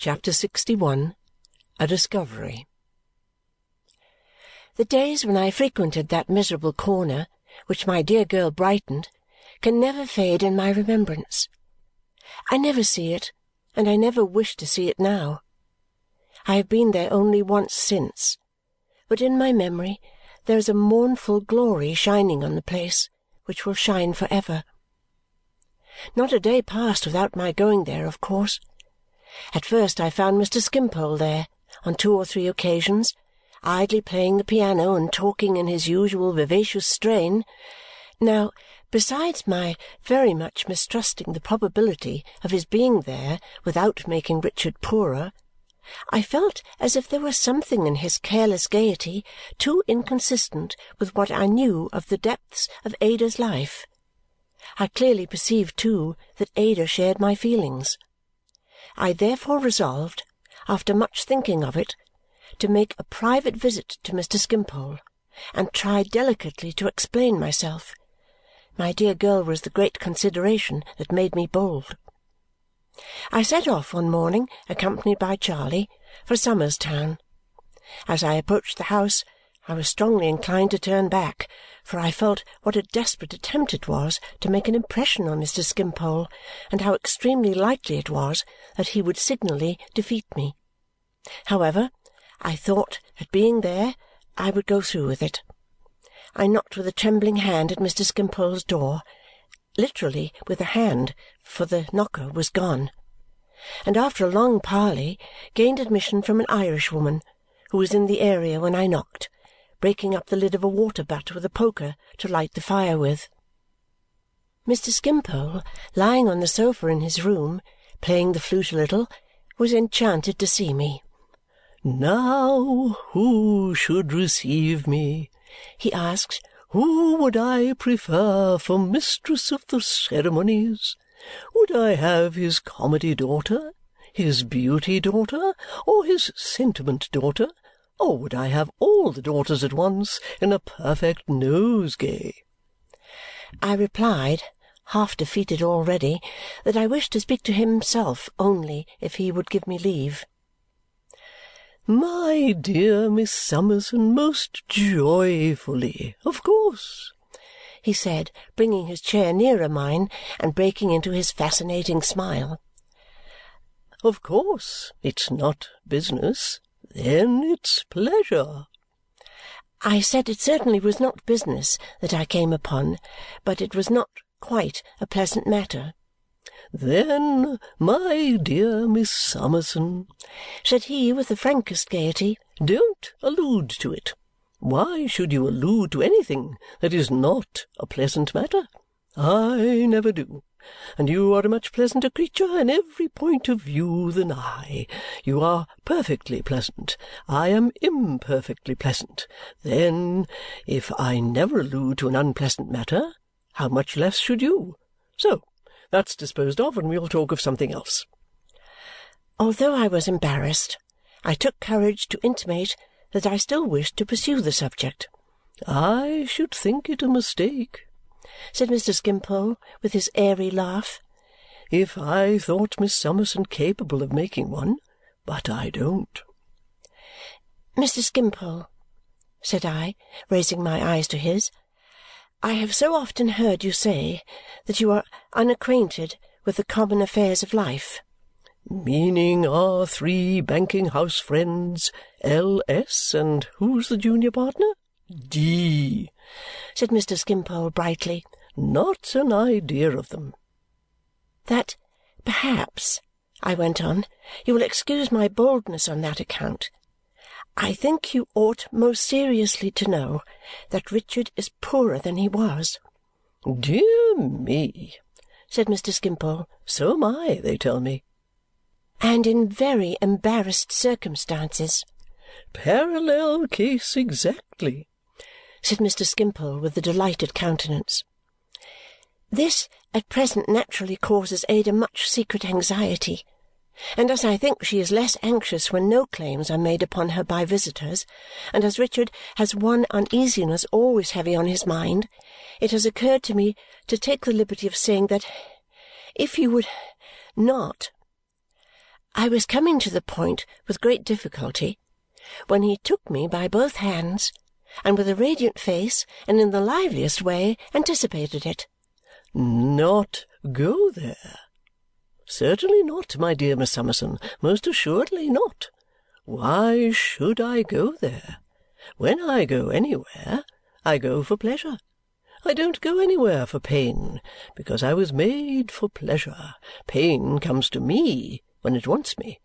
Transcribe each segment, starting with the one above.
Chapter 61 A Discovery The days when I frequented that miserable corner, which my dear girl brightened, can never fade in my remembrance. I never see it, and I never wish to see it now. I have been there only once since, but in my memory there is a mournful glory shining on the place which will shine for ever. Not a day passed without my going there, of course. At first I found Mr. Skimpole there, on two or three occasions, idly playing the piano and talking in his usual vivacious strain. Now, besides my very much mistrusting the probability of his being there without making Richard poorer, I felt as if there was something in his careless gaiety too inconsistent with what I knew of the depths of Ada's life. I clearly perceived, too, that Ada shared my feelings. I therefore resolved, after much thinking of it, to make a private visit to Mr. Skimpole and try delicately to explain myself. My dear girl was the great consideration that made me bold. I set off one morning, accompanied by Charley, for Somers Town. As I approached the house, I was strongly inclined to turn back, for I felt what a desperate attempt it was to make an impression on Mr. Skimpole and how extremely likely it was that he would signally defeat me. However, I thought that being there, I would go through with it. I knocked with a trembling hand at Mr. Skimpole's door literally with a hand, for the knocker was gone, and after a long parley gained admission from an Irishwoman who was in the area when I knocked, breaking up the lid of a water butt with a poker to light the fire with. Mr. Skimpole, lying on the sofa in his room, playing the flute a little, was enchanted to see me. "Now, who should receive me?" he asked who would I prefer for mistress of the ceremonies? Would I have his comedy daughter, his beauty daughter, or his sentiment daughter, or would I have all the daughters at once in a perfect nosegay? I replied, half defeated already, that I wished to speak to himself only if he would give me leave. My dear Miss Summerson, most joyfully, of course," he said, bringing his chair nearer mine and breaking into his fascinating smile. "Of course it's not business. Then it's pleasure." I said it certainly was not business that I came upon, but it was not quite a pleasant matter. "Then, my dear Miss Summerson," said he with the frankest gaiety, "don't allude to it. Why should you allude to anything that is NOT a pleasant matter? I never do. And you are a much pleasanter creature in every point of view than I. You are perfectly pleasant. I am imperfectly pleasant. Then, if I never allude to an unpleasant matter, how much less should you? So that's disposed of, and we'll talk of something else." Although I was embarrassed, I took courage to intimate that I still wished to pursue the subject. "I should think it a mistake," said Mr. Skimpole with his airy laugh, "if I thought Miss Summerson capable of making one, but I don't." "Mr. Skimpole," said I, raising my eyes to his. I have so often heard you say that you are unacquainted with the common affairs of life." "Meaning our three banking-house friends, L. S. and who's the junior partner? D," said Mr. Skimpole brightly. "Not an idea of them." "That perhaps," I went on, "you will excuse my boldness on that account. I think you ought most seriously to know that Richard is poorer than he was." "Dear me!" said Mr. Skimpole. "So am I, they tell me." "And in very embarrassed circumstances." "Parallel case exactly," said Mr. Skimpole with a delighted countenance. This at present naturally causes Ada much secret anxiety and as I think she is less anxious when no claims are made upon her by visitors, and as Richard has one uneasiness always heavy on his mind, it has occurred to me to take the liberty of saying that if you would not I was coming to the point with great difficulty when he took me by both hands and with a radiant face and in the liveliest way anticipated it. Not go there? Certainly not, my dear Miss Summerson, most assuredly not. Why should I go there? When I go anywhere, I go for pleasure. I don't go anywhere for pain, because I was made for pleasure. Pain comes to me when it wants me.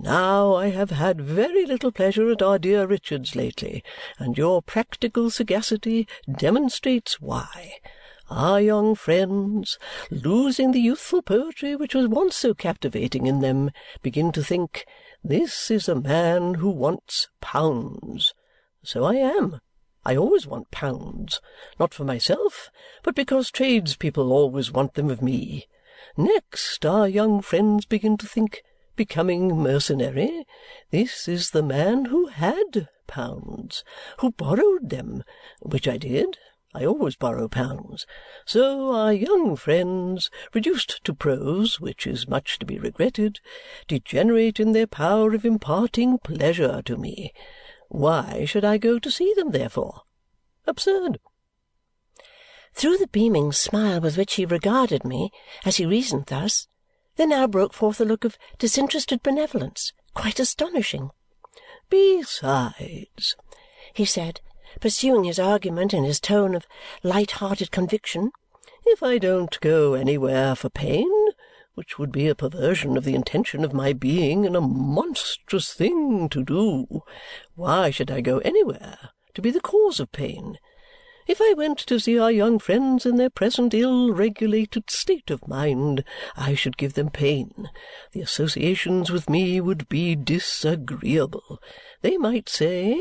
Now, I have had very little pleasure at our dear Richard's lately, and your practical sagacity demonstrates why. Our young friends, losing the youthful poetry which was once so captivating in them, begin to think, this is a man who wants pounds. So I am. I always want pounds, not for myself, but because tradespeople always want them of me. Next, our young friends begin to think, becoming mercenary, this is the man who had pounds, who borrowed them, which I did, I always borrow pounds. So our young friends, reduced to prose, which is much to be regretted, degenerate in their power of imparting pleasure to me. Why should I go to see them, therefore? Absurd!" Through the beaming smile with which he regarded me as he reasoned thus, there now broke forth a look of disinterested benevolence quite astonishing. "Besides," he said, pursuing his argument in his tone of light-hearted conviction, "if I don't go anywhere for pain, which would be a perversion of the intention of my being and a monstrous thing to do, why should I go anywhere to be the cause of pain? If I went to see our young friends in their present ill-regulated state of mind, I should give them pain. The associations with me would be disagreeable. They might say,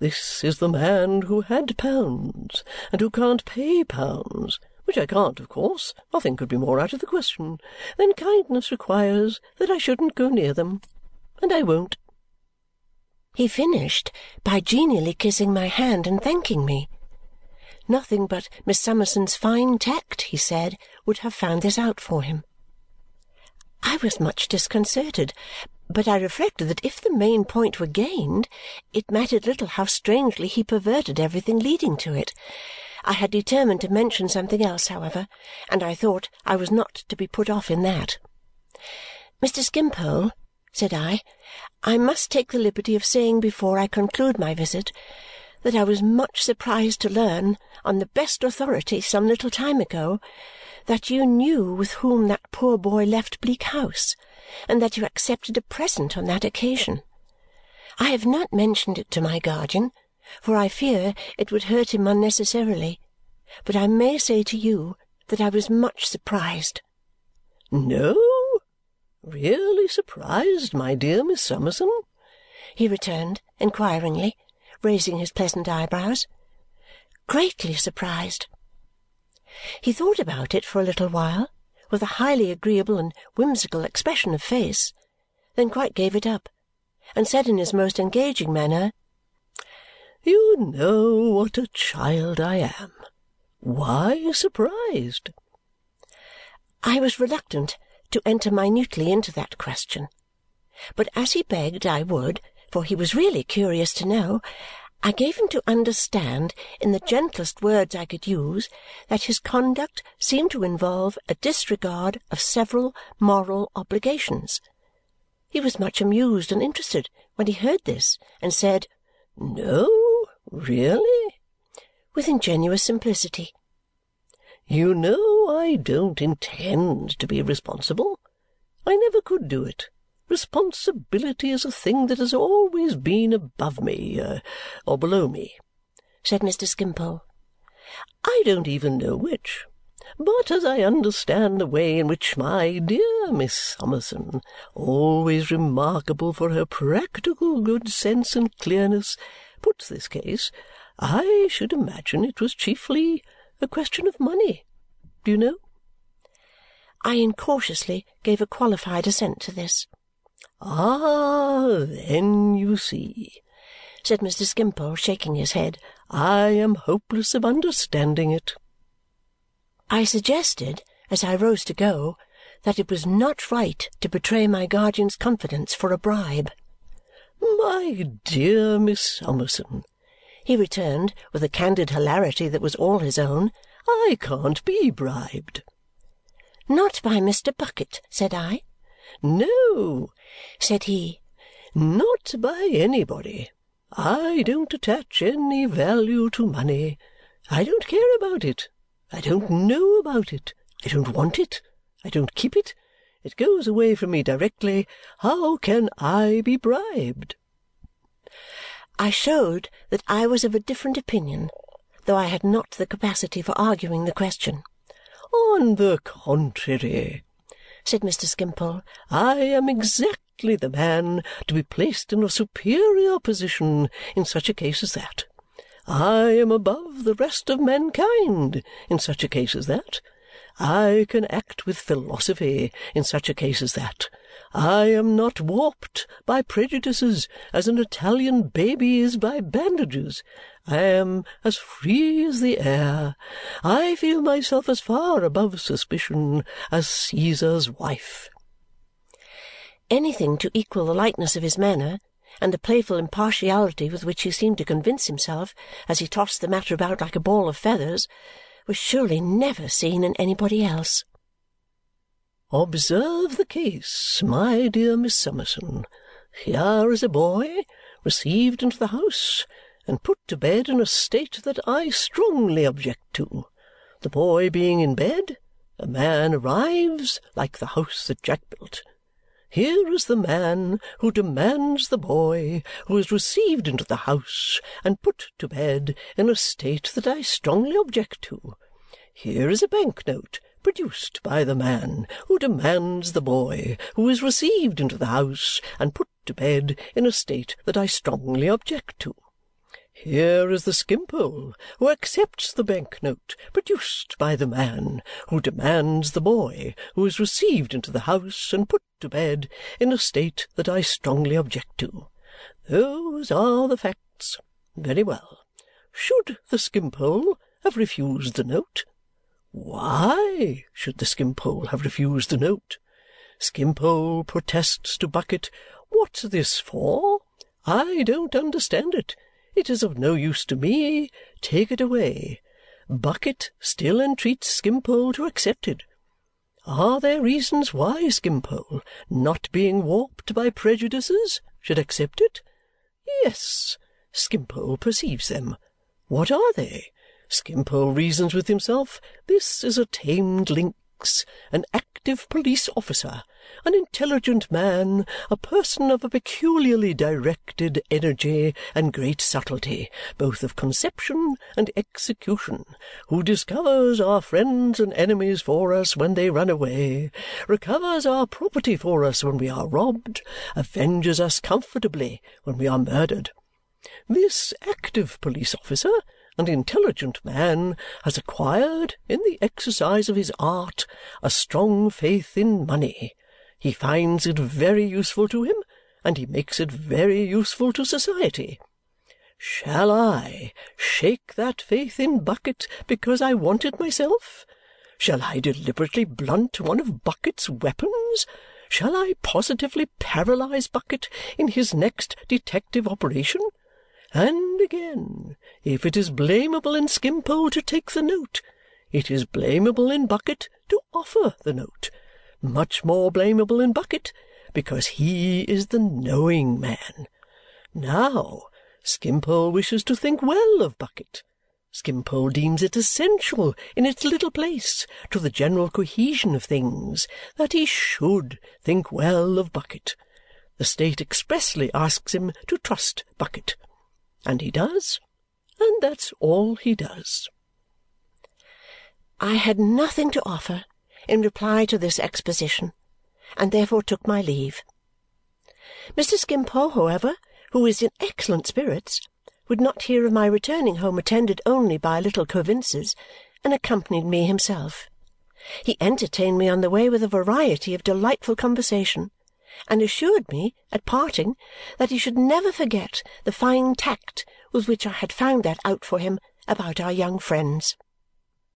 This is the man who had pounds, and who can't pay pounds, which I can't, of course. Nothing could be more out of the question. Then kindness requires that I shouldn't go near them, and I won't." He finished by genially kissing my hand and thanking me. Nothing but Miss Summerson's fine tact, he said, would have found this out for him. I was much disconcerted, but I reflected that if the main point were gained, it mattered little how strangely he perverted everything leading to it. I had determined to mention something else, however, and I thought I was not to be put off in that. "Mr. Skimpole," said I, "I must take the liberty of saying before I conclude my visit that I was much surprised to learn, on the best authority some little time ago, that you knew with whom that poor boy left Bleak House and that you accepted a present on that occasion. I have not mentioned it to my guardian, for I fear it would hurt him unnecessarily, but I may say to you that I was much surprised." "No? Really surprised, my dear Miss Summerson?" he returned inquiringly raising his pleasant eyebrows. "Greatly surprised." He thought about it for a little while with a highly agreeable and whimsical expression of face, then quite gave it up and said in his most engaging manner, "You know what a child I am. Why surprised?" I was reluctant to enter minutely into that question, but as he begged I would for he was really curious to know, I gave him to understand in the gentlest words I could use that his conduct seemed to involve a disregard of several moral obligations. He was much amused and interested when he heard this and said, "No, really?" with ingenuous simplicity. "You know I don't intend to be responsible. I never could do it. Responsibility is a thing that has always been above me uh, or below me," said Mr. Skimpole. "I don't even know which. But as I understand the way in which my dear Miss Summerson, always remarkable for her practical good sense and clearness, puts this case, I should imagine it was chiefly a question of money. Do you know?" I incautiously gave a qualified assent to this. "Ah! Then you see," said Mr. Skimpole, shaking his head, "I am hopeless of understanding it." I suggested, as I rose to go, that it was not right to betray my guardian's confidence for a bribe. "My dear Miss Summerson," he returned with a candid hilarity that was all his own, "I can't be bribed." "Not by Mr. Bucket?" said I. "No," said he, "not by anybody. I don't attach any value to money. I don't care about it. I don't know about it. I don't want it. I don't keep it. It goes away from me directly. How can I be bribed?" I showed that I was of a different opinion, though I had not the capacity for arguing the question. "On the contrary," said Mr. Skimpole, "I am exactly the man to be placed in a superior position in such a case as that. I am above the rest of mankind in such a case as that. I can act with philosophy in such a case as that. I am not warped by prejudices as an Italian baby is by bandages. I am as free as the air. I feel myself as far above suspicion as Caesar's wife." Anything to equal the lightness of his manner and the playful impartiality with which he seemed to convince himself as he tossed the matter about like a ball of feathers was surely never seen in anybody else. Observe the case, my dear Miss Summerson. Here is a boy received into the house and put to bed in a state that I strongly object to. The boy being in bed, a man arrives like the house that Jack built. Here is the man who demands the boy who is received into the house and put to bed in a state that I strongly object to. Here is a bank note produced by the man who demands the boy who is received into the house and put to bed in a state that I strongly object to. Here is the Skimpole who accepts the bank note produced by the man who demands the boy who is received into the house and put to bed in a state that I strongly object to. Those are the facts. Very well. Should the Skimpole have refused the note? Why should the Skimpole have refused the note? Skimpole protests to Bucket, "What's this for? I don't understand it. It is of no use to me. Take it away." Bucket still entreats Skimpole to accept it. Are there reasons why Skimpole, not being warped by prejudices, should accept it? Yes, Skimpole perceives them. What are they? Skimpole reasons with himself, this is a tamed lynx, an active police officer, an intelligent man, a person of a peculiarly directed energy and great subtlety, both of conception and execution, who discovers our friends and enemies for us when they run away, recovers our property for us when we are robbed, avenges us comfortably when we are murdered. This active police officer and intelligent man has acquired, in the exercise of his art, a strong faith in money. He finds it very useful to him, and he makes it very useful to society. Shall I shake that faith in Bucket because I want it myself? Shall I deliberately blunt one of Bucket's weapons? Shall I positively paralyze Bucket in his next detective operation? And again, if it is blamable in Skimpole to take the note, it is blamable in Bucket to offer the note. Much more blameable in Bucket because he is the knowing man. Now, Skimpole wishes to think well of Bucket. Skimpole deems it essential in its little place to the general cohesion of things that he should think well of Bucket. The state expressly asks him to trust Bucket. And he does, and that's all he does. I had nothing to offer in reply to this exposition and therefore took my leave. Mr. Skimpole, however, who was in excellent spirits, would not hear of my returning home attended only by little Coavinses and accompanied me himself. He entertained me on the way with a variety of delightful conversation and assured me at parting that he should never forget the fine tact with which I had found that out for him about our young friends.